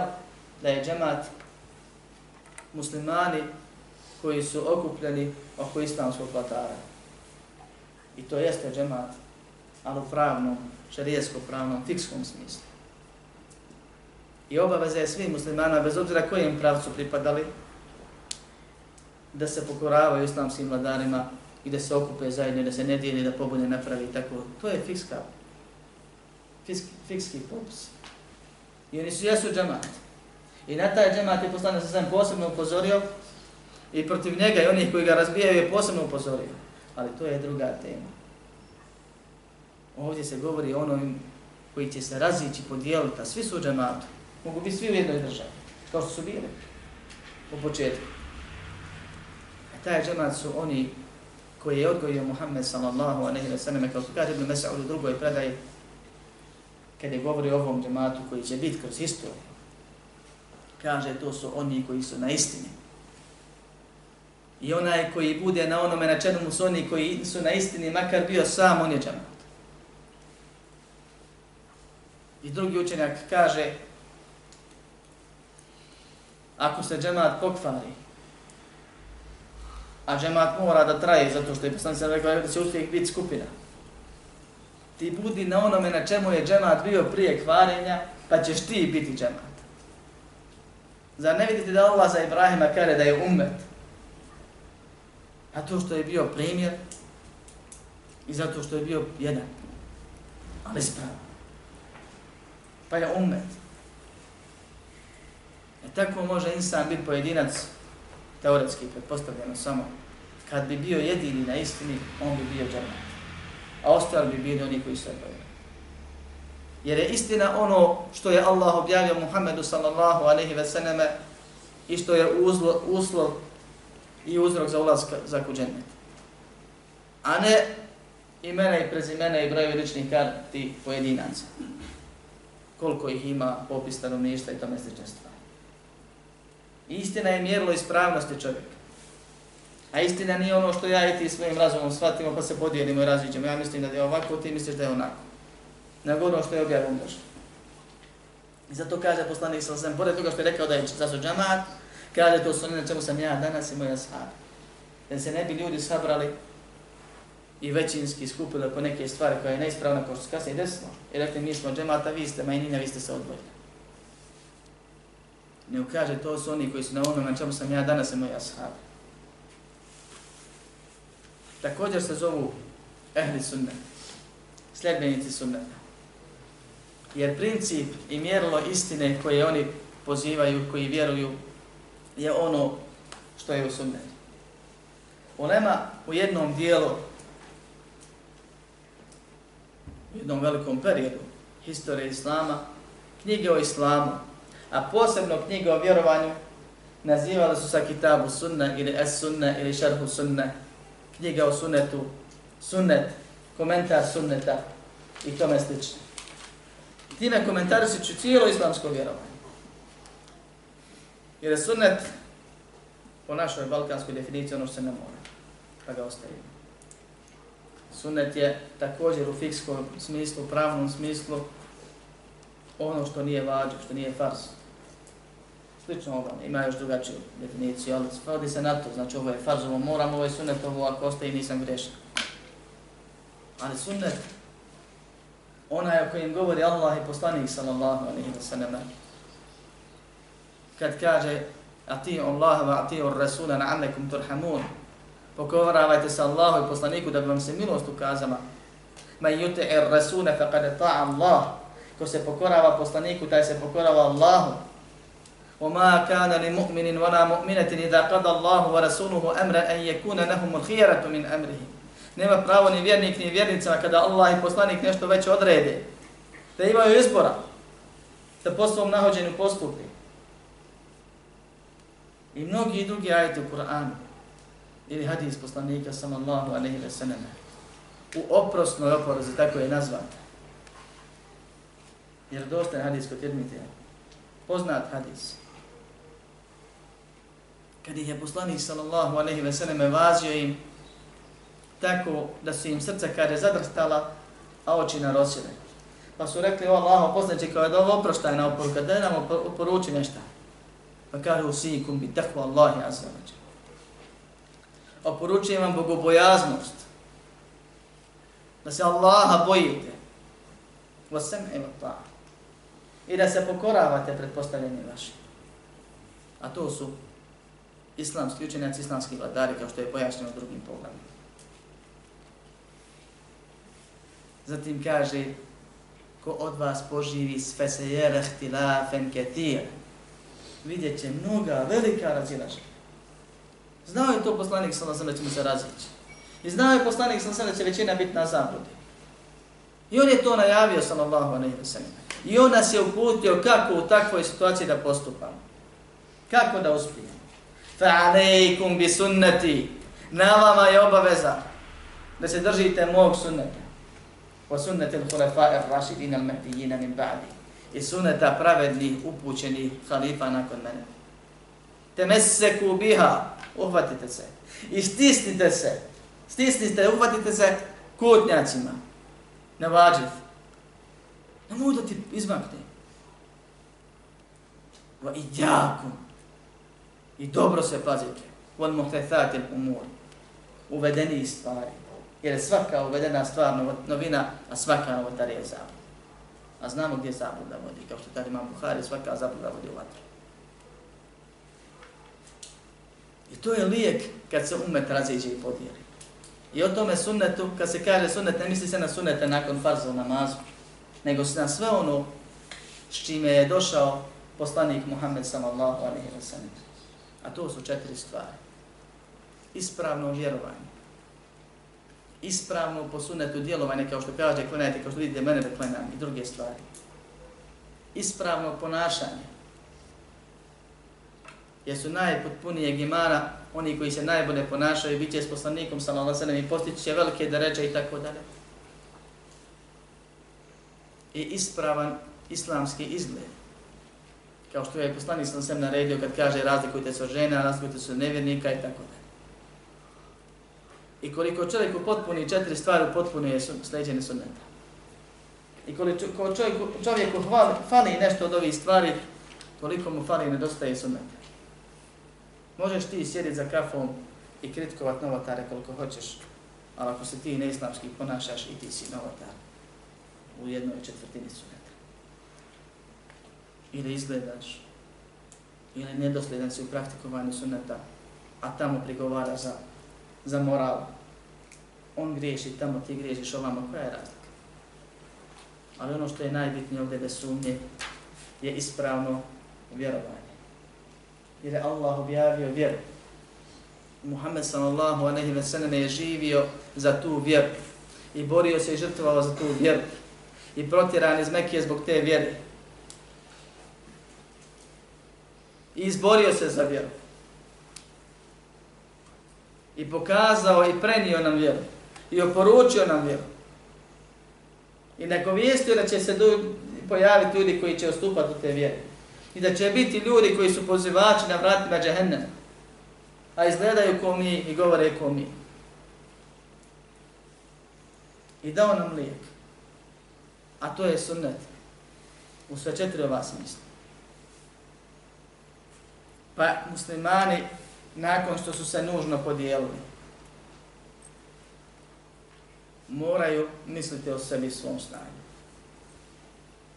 da je džemat muslimani koji su okupljeni oko islamskog platara. I to jeste džemat, ali u pravnom, šarijesko-pravnom, fikskom smislu. I obaveza je svim muslimana, bez obzira kojim pravcu pripadali, da se pokoravaju islamskim vladarima i da se okupe zajedno, da se ne dijeli, da pobune napravi tako. To je fikska, fikski, fikski popis. I oni su jesu džamat. I na taj džamat je poslana sa sam posebno upozorio i protiv njega i onih koji ga razbijaju je posebno upozorio. Ali to je druga tema. Ovdje se govori o onom koji će se razići, podijeliti, a svi su u džamatu. Mogu biti svi u jednoj državi, kao što su bili u početku. Taj džemat su oni koji je odgojio Muhammed sallallahu aleyhi wa sallam, kao što kaže Ibn Mesa'ud u drugoj predaji, kada govori o ovom džematu koji će biti kroz historiju, kaže to su oni koji su na istini. I onaj koji bude na onome na čemu su oni koji su na istini, makar bio sam, on je džemat. I drugi učenjak kaže, ako se džemat pokvari, a džemat mora da traje, zato što je poslanik sam rekao da će uvijek biti skupina, ti budi na onome na čemu je džemat bio prije kvarenja, pa ćeš ti biti džemat. Zar ne vidite da Allah za Ibrahima kare da je umet? A to što je bio primjer i zato što je bio jedan, ali spravo. Pa je umet. E tako može insan biti pojedinac, teoretski pretpostavljeno samo, kad bi bio jedini na istini, on bi bio džernat. A ostali bi bili oni koji se odbojili. Jer je istina ono što je Allah objavio Muhammedu sallallahu alaihi ve sallame i što je uzlo, uslov i uzrok za ulaz za kuđenje. A ne imena i prezimena i brojevi ličnih karti pojedinaca. Koliko ih ima, popis stanovništva i tome slične stvari. Istina je mjerilo ispravnosti čovjeka. A istina nije ono što ja i ti svojim razumom shvatimo pa se podijelimo i različimo. Ja mislim da je ovako, ti misliš da je onako nego ono što je objavom došlo. I zato kaže poslanik sa osam, pored toga što je rekao da je za džamat, kaže to su na čemu sam ja danas i moja sahab. Da se ne bi ljudi sabrali i većinski skupili oko neke stvari koja je neispravna kao što se kasnije desilo. I rekli mi smo džemata, vi ste majnina, vi ste se odvojili. Ne ukaže to su oni koji su na onom na čemu sam ja danas i moja sahab. Također se zovu ehli sunnet, sljedbenici sunneta. Jer princip i mjerilo istine koje oni pozivaju, koji vjeruju, je ono što je u sunnetu. Ulema u jednom dijelu, u jednom velikom periodu historije Islama, knjige o Islamu, a posebno knjige o vjerovanju, nazivali su sa kitabu sunna ili es sunna ili šarhu sunna, knjiga o sunnetu, sunnet, komentar sunneta i tome slično time komentarisujući cijelo islamsko vjerovanje. Jer je sunnet po našoj balkanskoj definiciji ono što se ne mora, pa ga ostavimo. Sunnet je također u fikskom smislu, pravnom smislu, ono što nije vađo, što nije fars. Slično ovom, ima još drugačiju definiciju, ali svodi se na to, znači ovo je farz, ovo moram, ovo je sunnet, ovo ako ostaje nisam grešan. Ali sunnet onaj o kojem govori Allah i poslanik sallallahu alaihi wa sallam, kad kaže ati Allah wa ati Rasula na'allakum turhamun. Pokoravajte se Allahu i poslaniku da bi vam se milost ukazala. Man yuti'ir rasula faqad ta'a Allah. Ko se pokorava poslaniku, taj se pokorava Allahu. وما كان لمؤمن ولا مؤمنة إذا قضى الله ورسوله أمرا أن يكون لهم الخيرة من أمرهم nema pravo ni vjernik ni vjernica kada Allah i poslanik nešto već odrede. Da imaju izbora da po svom nahođenju postupi. I mnogi drugi ajeti u Kur'anu ili hadis poslanika sallallahu alaihi wa sallam u oprosnoj oporozi, tako je nazvan. Jer dosta je hadis kod Tirmitija. Poznat hadis. Kad ih je poslanik sallallahu alejhi ve selleme vazio im tako da su im srca kada zadrstala, a oči narosile. Pa su rekli, o Allahu poznaći kao je da ovo oproštajna oporuka, da nam oporuči nešto. Pa kaže, usikum bi takvu Allahi azavađa. Oporučujem vam bogobojaznost. Da se Allaha bojite. Vasem evo ta. I da se pokoravate pred postavljenim vašim. A to su islamski učenjaci, islamski vladari, kao što je pojašnjeno u drugim pogledom. Zatim kaže, ko od vas poživi sve se jere htilafen ketir. Vidjet će mnoga, velika razilaženja. Znao je to poslanik sa da ćemo se razići. I znao je poslanik sa da će većina biti na zabludi. I on je to najavio sallallahu alejhi ve sellem. I on nas je uputio kako u takvoj situaciji da postupamo. Kako da uspijemo. Fa alaikum bi sunnati. Na vama je obaveza da se držite mog sunneta wa sunnati al-khulafa'i ar-rashidin al-mahdiyyin min ba'di i sunnata pravednih upućenih halifa nakon mene. Temesseku biha, uhvatite se. I stisnite se. Stisnite, uhvatite se kutnjacima. Ne vađiv. Ne mogu da ti izmakne. Va i. I dobro se pazite. Vol muhtethati umur. Uvedeni stvari jer je svaka uvedena stvar novina, a svaka novotarija je zabluda. A znamo gdje zabluda vodi, kao što tada imam Buhari, svaka zabluda vodi u vatru. I to je lijek kad se umet raziđe i podijeli. I o tome sunnetu, kad se kaže sunnet, ne misli se na sunnete nakon farza u namazu, nego se na sve ono s čime je došao poslanik Muhammed sallallahu alaihi wa sallam. A to su četiri stvari. Ispravno vjerovanje, ispravno po sunetu djelovanje, kao što kaže, klanjajte, kao što vidite mene da klanjam i druge stvari. Ispravno ponašanje. Jer su najpotpunije gimara oni koji se najbolje ponašaju, bit će s poslanikom, sallallahu sallam, i postići će velike deređe i tako dalje. I ispravan islamski izgled. Kao što je poslanik sam sem naredio kad kaže razlikujte se od žena, razlikujte se od nevjernika i tako dalje. I koliko čovjek upotpuni četiri stvari, upotpuni je sleđene sunneta. I koliko čovjek, čovjeku fali nešto od ovih stvari, koliko mu fali nedostaje sunneta. Možeš ti sjediti za kafom i kritikovat novotare koliko hoćeš, ali ako se ti neislamski ponašaš i ti si novotar u jednoj četvrtini sunneta. Ili izgledaš, ili nedosljedan si u praktikovanju sunneta, a tamo prigovara za za moral. On griješi tamo, ti griješiš ovamo, koja je razlika? Ali ono što je najbitnije ovdje bez sumnje je ispravno vjerovanje. Jer je Allah objavio vjeru. Muhammed sallallahu aleyhi ve sellem je živio za tu vjeru i borio se i žrtvovao za tu vjeru i protjeran iz Mekije zbog te vjere. I izborio se za vjeru i pokazao i prenio nam vjeru i oporučio nam vjeru. I nagovijestio da će se pojaviti ljudi koji će ostupati u te vjere. I da će biti ljudi koji su pozivači na vratima džahennema. A izgledaju ko mi i govore ko mi. I dao nam lijek. A to je sunnet. U sve četiri ova smisla. Pa muslimani nakon što su se nužno podijelili. Moraju misliti o sebi svom stanju.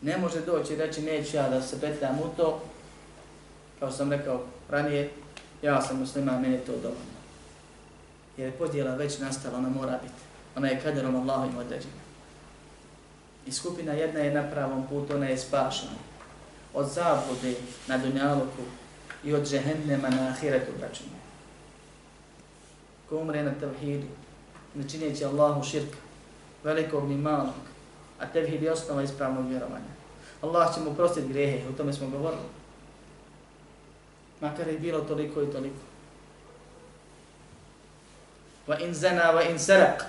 Ne može doći i reći neću ja da se petljam u to, Kao sam rekao ranije, ja sam musliman, meni je to dovoljno. Jer je podjela već nastala, ona mora biti. Ona je kaderom Allahovim određena. I skupina jedna je na pravom putu, ona je spašena. Od zabude na dunjaluku i od džehennema na ahiretu, braćima. Ko umre na tevhidu, ne činjeći Allahu širka, velikog ni malog, a tevhid je osnova ispravnog vjerovanja. Allah će mu prostiti grehe, o tome smo govorili. Makar je bilo toliko i toliko. Va in zena, va in serak.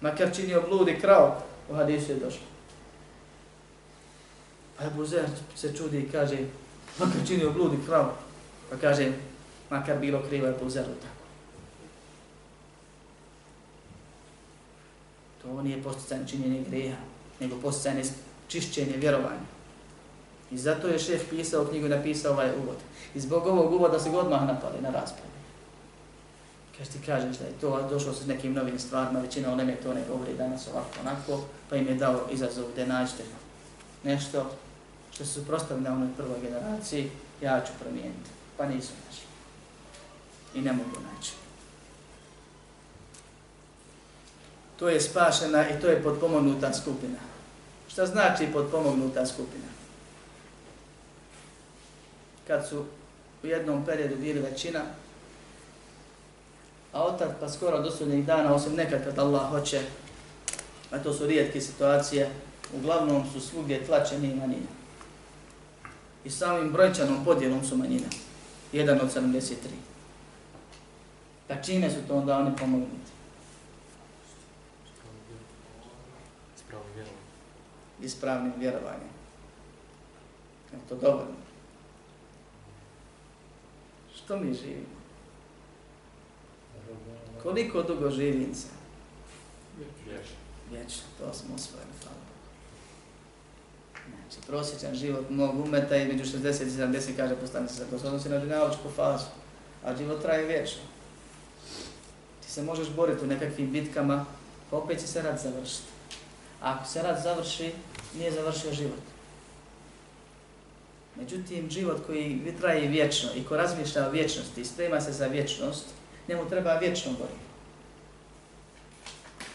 Makar činio blud i krao, u hadisu je došlo. Pa Ebu Zer se čudi i kaže, makar činio blud i. Pa kaže, makar bilo krivo je po Zeru tako. To nije posticanje činjenje greha, nego posticanje čišćenje vjerovanja. I zato je šef pisao knjigu i napisao ovaj uvod. I zbog ovog uvoda se ga odmah napali na raspravi. Kaže ti kažeš da je to došlo sa nekim novim stvarima, većina oneme to ne govori danas ovako onako, pa im je dao izazov da nađete nešto što se suprostavlja na onoj prvoj generaciji, ja ću promijeniti. Pa nisu našli. I ne mogu naći. To je spašena i to je podpomognuta skupina. Šta znači podpomognuta skupina? Kad su u jednom periodu bili većina, a otad pa skoro do sudnjeg dana, osim nekad kad Allah hoće, a to su rijetke situacije, uglavnom su svugdje tlačeni manjine. I samim brojčanom podjelom su manjina. Jedan od 73. Pa čime su to onda oni pomognuti? Ispravnim vjerovanjem. Je to dovoljno? Što mi živimo? Koliko dugo živim se? Vječno. to smo osvojili, hvala Znači, prosječan život mog umeta je među 60 i 70, kaže, postane sa to se odnosi na dunjaločku fazu, a život traje vječno. Ti se možeš boriti u nekakvim bitkama, pa opet će se rad završiti. A ako se rad završi, nije završio život. Međutim, život koji traje vječno i ko razmišlja o vječnosti i sprema se za vječnost, njemu treba vječno boriti.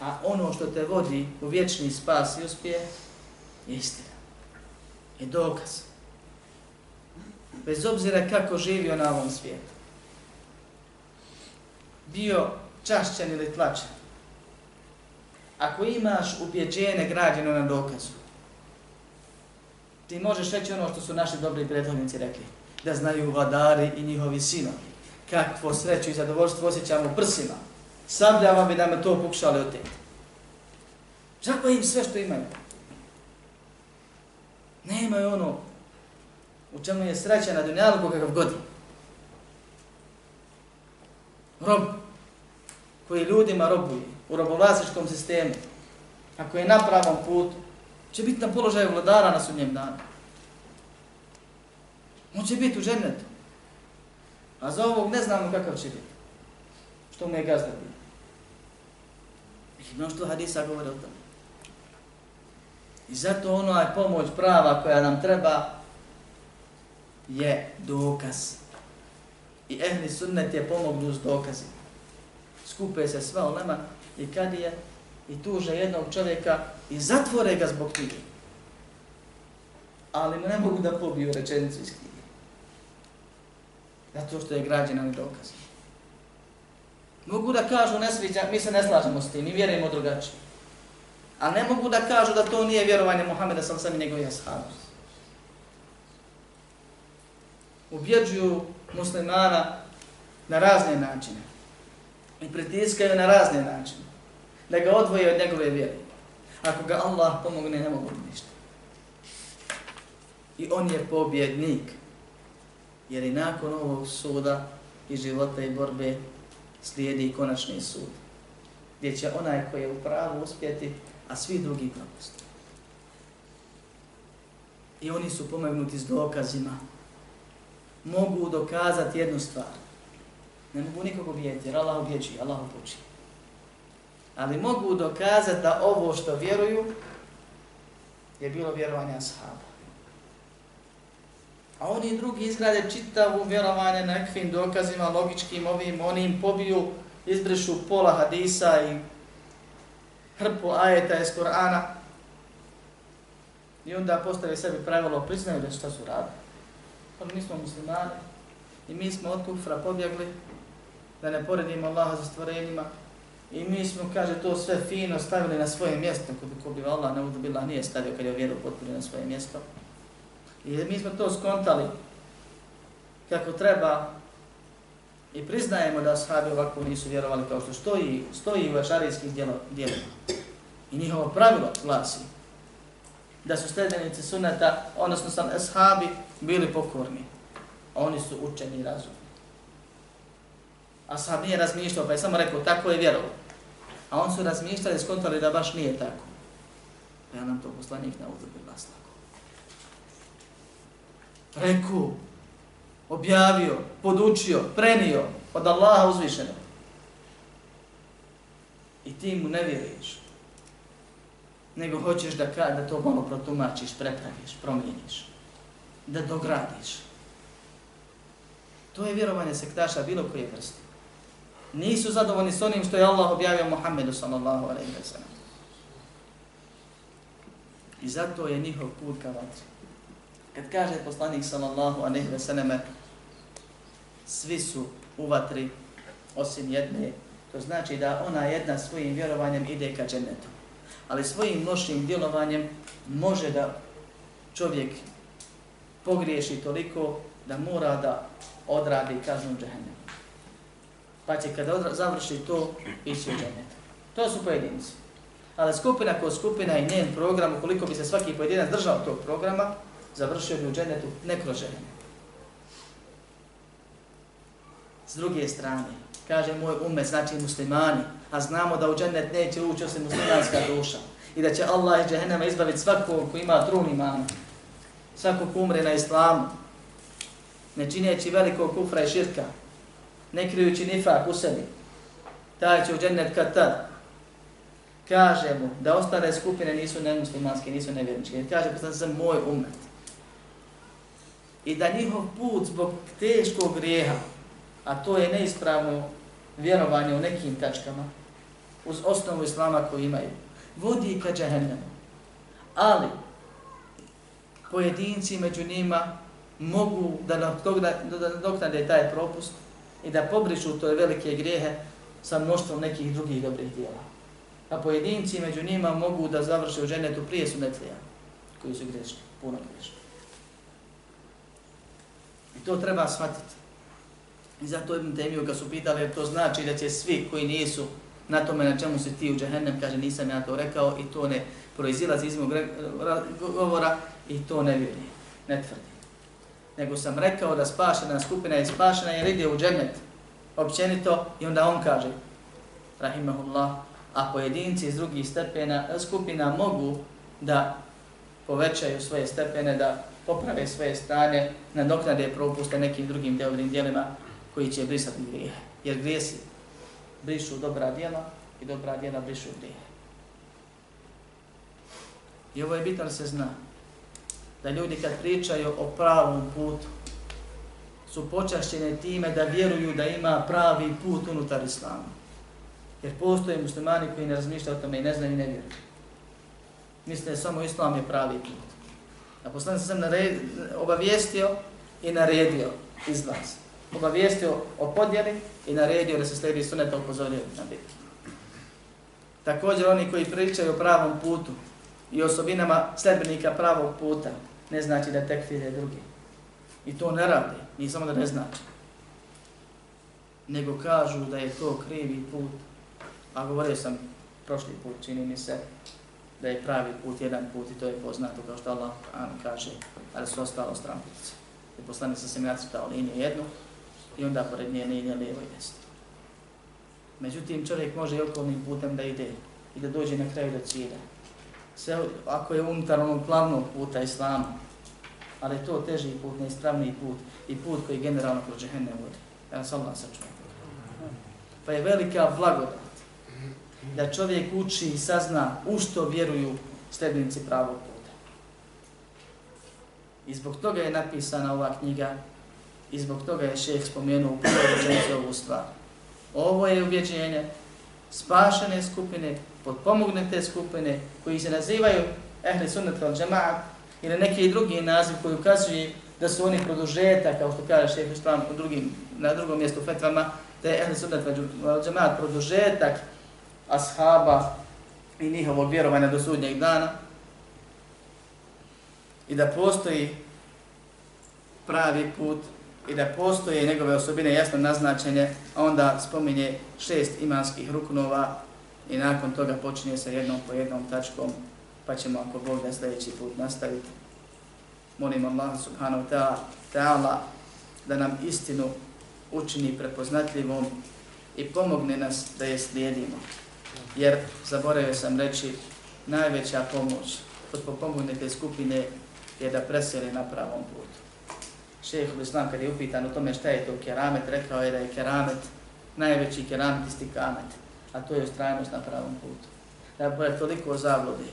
A ono što te vodi u vječni spas i uspije, je istina. Je dokaz. Bez obzira kako živio na ovom svijetu. Bio čašćan ili tlačan. Ako imaš ubjeđene građeno na dokazu, ti možeš reći ono što su naši dobri prethodnici rekli, da znaju vladari i njihovi sinovi kakvo sreću i zadovoljstvo osjećamo prsima. Sabljava bi da to pokušali oteti. Žakva im sve što imaju. Nema je ono u čemu je sreća na dunjalu kakav godin. Rob koji ljudima robuje u robovlasičkom sistemu, ako je na pravom putu, će biti na položaju vladara na sudnjem danu. On će biti u ženetu. A za ovog ne znamo kakav će biti. Što mu je gazda bio. I mnoštvo hadisa govore o tome. I zato ono je pomoć prava koja nam treba je dokaz. I ehli sunnet je pomognu s dokazima. Skupe se sva ulema i kad je i tuže jednog čovjeka i zatvore ga zbog knjige. Ali ne mogu da pobiju rečenicu iz knjige. Zato što je građena na dokaz. Mogu da kažu ne sviđa, mi se ne slažemo s tim, mi vjerujemo drugačije. A ne mogu da kažu da to nije vjerovanje Muhameda sam sam i njegovi ashabi. Ubjeđuju muslimana na razne načine. I pritiskaju na razne načine. Da ga odvoje od njegove vjere. Ako ga Allah pomogne, ne mogu ništa. I on je pobjednik jer i nakon ovog suda i života i borbe slijedi konačni sud, gdje će onaj koji je u pravu uspjeti, a svi drugi propusti. I oni su pomagnuti s dokazima. Mogu dokazati jednu stvar. Ne mogu nikog obijeti, jer Allah objeđi, Allah upući. Ali mogu dokazati da ovo što vjeruju je bilo vjerovanje ashaba. A oni drugi izgrade čitavu vjerovanje na nekvim dokazima, logičkim, ovim, onim, pobiju, izbrišu pola hadisa i hrpu ajeta iz Kur'ana I onda postavi sebi pravilo, priznaju da šta su radili. Pa mi smo muslimani i mi smo od kufra pobjegli da ne poredimo Allaha za stvorenjima. I mi smo, kaže, to sve fino stavili na svoje mjesto, ko bi, ko bi Allah ne udobila, nije stavio kad je vjeru potpuno na svoje mjesto. I mi smo to skontali kako treba i priznajemo da sahabi ovako nisu vjerovali kao što stoji, stoji u ašarijskih dijelima. I njihovo pravilo glasi da su sledenici sunata, odnosno sam ashabi, bili pokorni. Oni su učeni i razumni. Ashab nije razmišljao, pa je samo rekao, tako je vjerovo. A on su razmišljali i skontali da baš nije tako. Pa ja nam to poslanik na uzubi glas tako. Rekao, objavio, podučio, prenio od Allaha uzvišenog. I ti mu ne vjeruješ. Nego hoćeš da, da to malo protumačiš, prepraviš, promijeniš. Da dogradiš. To je vjerovanje sektaša bilo koje vrste. Nisu zadovoljni s onim što je Allah objavio Muhammedu sallallahu alaihi wa sallam. I zato je njihov put ka vatri. Kad kaže poslanik sallallahu alejhi ve selleme svi su u vatri osim jedne, to znači da ona jedna svojim vjerovanjem ide ka džennetu. Ali svojim lošim djelovanjem može da čovjek pogriješi toliko da mora da odradi kaznu džehennem. Pa će kada završi to, ići u džennet. To su pojedinci. Ali skupina ko skupina i njen program, ukoliko bi se svaki pojedinac držao tog programa, završio bi u dženetu nekrožen. S druge strane, kaže moj umet, znači muslimani, a znamo da u džennet neće ući osim muslimanska duša i da će Allah iz džehennema izbaviti svakog ko ima trun imana, svakog ko umre na islamu, ne čineći velikog kufra i širka, ne krijući nifak u sebi, taj će u džennet kad tad. Kaže mu da ostale skupine nisu nemuslimanske, nisu nevjerničke. Kaže poslan sam moj umet. I da njihov put zbog teškog grijeha, a to je neispravno vjerovanje u nekim tačkama, uz osnovu islama koju imaju, vodi ka džahennemu. Ali, pojedinci među njima mogu da doknade taj propust i da pobrišu to velike grijehe sa mnoštvom nekih drugih dobrih dijela. A pojedinci među njima mogu da završe u dženetu prije sunetlija, koji su grešni, puno grešni. To treba shvatiti. I zato Ibn Temiju ga su pitali, jer to znači da će svi koji nisu na tome na čemu se ti u džehennem, kaže nisam ja to rekao i to ne proizilazi iz mog govora i to ne vjeri, ne tvrdi. Nego sam rekao da spašena skupina je spašena jer ide u džennet općenito i onda on kaže, rahimahullah, a pojedinci iz drugih stepena, skupina mogu da povećaju svoje stepene, da poprave svoje strane, nadoknade propuste nekim drugim dobrim dijelima koji će brisati grijehe. Jer grijesi brišu dobra djela i dobra djela brišu grijehe. I ovo je bitno da se zna. Da ljudi kad pričaju o pravom putu, su počašćene time da vjeruju da ima pravi put unutar islama. Jer postoje muslimani koji ne razmišljaju o tome i ne znaju i ne vjeruju. Misle samo islam je pravi put. A poslanik sam nared, obavijestio i naredio iz vas. Obavijestio o podjeli i naredio da se slijedi sunet upozorio na biti. Također oni koji pričaju o pravom putu i osobinama sledbenika pravog puta, ne znači da tekfire drugi. I to ne radi, ni samo da ne znači. Nego kažu da je to krivi put. A govorio sam prošli put, čini mi se, da je pravi put jedan put i to je poznato kao što Allah an kaže, ali su ostalo stramputice. I poslani sam se nacrtao liniju jednu i onda pored nje linija lijevo i desno. Međutim, čovjek može i okolnim putem da ide i da dođe na kraju do cilja. Sve, ako je unutar onog glavnog puta Islama, ali to teži put, neispravniji put i put koji generalno kroz džehenne vodi. Ja nas Allah sačuva. Pa je velika blagodat da čovjek uči i sazna u što vjeruju sljednici pravog puta. I zbog toga je napisana ova knjiga i zbog toga je šeheh spomenuo u prvoj ovu stvar. Ovo je ubjeđenje spašene skupine, podpomognete skupine koji se nazivaju ehli sunnet al džemaat ili neki drugi naziv koji ukazuje da su oni produžeta, kao što kaže šeheh Islam u drugim, na drugom mjestu fetvama, da je ehli sunnet al džemaat produžetak ashaba i njihovog vjerovanja do sudnjeg dana i da postoji pravi put i da postoje njegove osobine jasno naznačenje, a onda spominje šest imanskih ruknova i nakon toga počinje sa jednom po jednom tačkom, pa ćemo ako Bog da sljedeći put nastaviti. Molim Allah subhanahu wa ta'ala da nam istinu učini prepoznatljivom i pomogne nas da je slijedimo. Jer, zaboravio sam reći, najveća pomoć kod pomognete skupine je da preseli na pravom putu šeheh Islam kad je upitan o tome šta je to keramet, rekao je da je keramet najveći keramet isti kamet, a to je ustrajnost na pravom putu. Da je toliko zabludi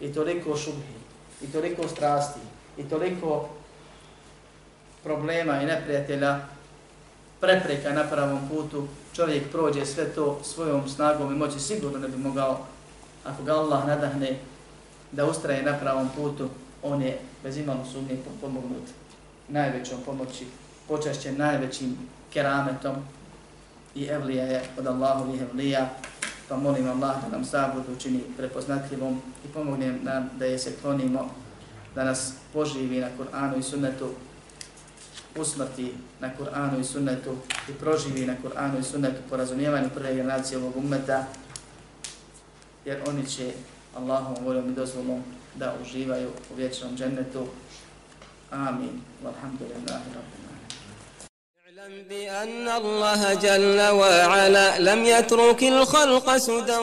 i toliko šubhi, i toliko strasti, i toliko problema i neprijatelja, prepreka na pravom putu, čovjek prođe sve to svojom snagom i moći sigurno ne bi mogao, ako ga Allah nadahne da ustraje na pravom putu, on je bez imalo sumnje pomognut najvećom pomoći, počašćen najvećim kerametom. I evlija je od Allahovih evlija, pa molim Allah da nam sabudu učini prepoznatljivom i pomogne nam da je se klonimo, da nas poživi na Kur'anu i sunnetu, usmrti na Kur'anu i sunnetu i proživi na Kur'anu i sunnetu po razumijevanju prve generacije ovog ummeta, jer oni će Allahom voljom i dozvolom da uživaju u vječnom džennetu, آمين والحمد لله رب العالمين اعلم بأن الله جل وعلا لم يترك الخلق سدى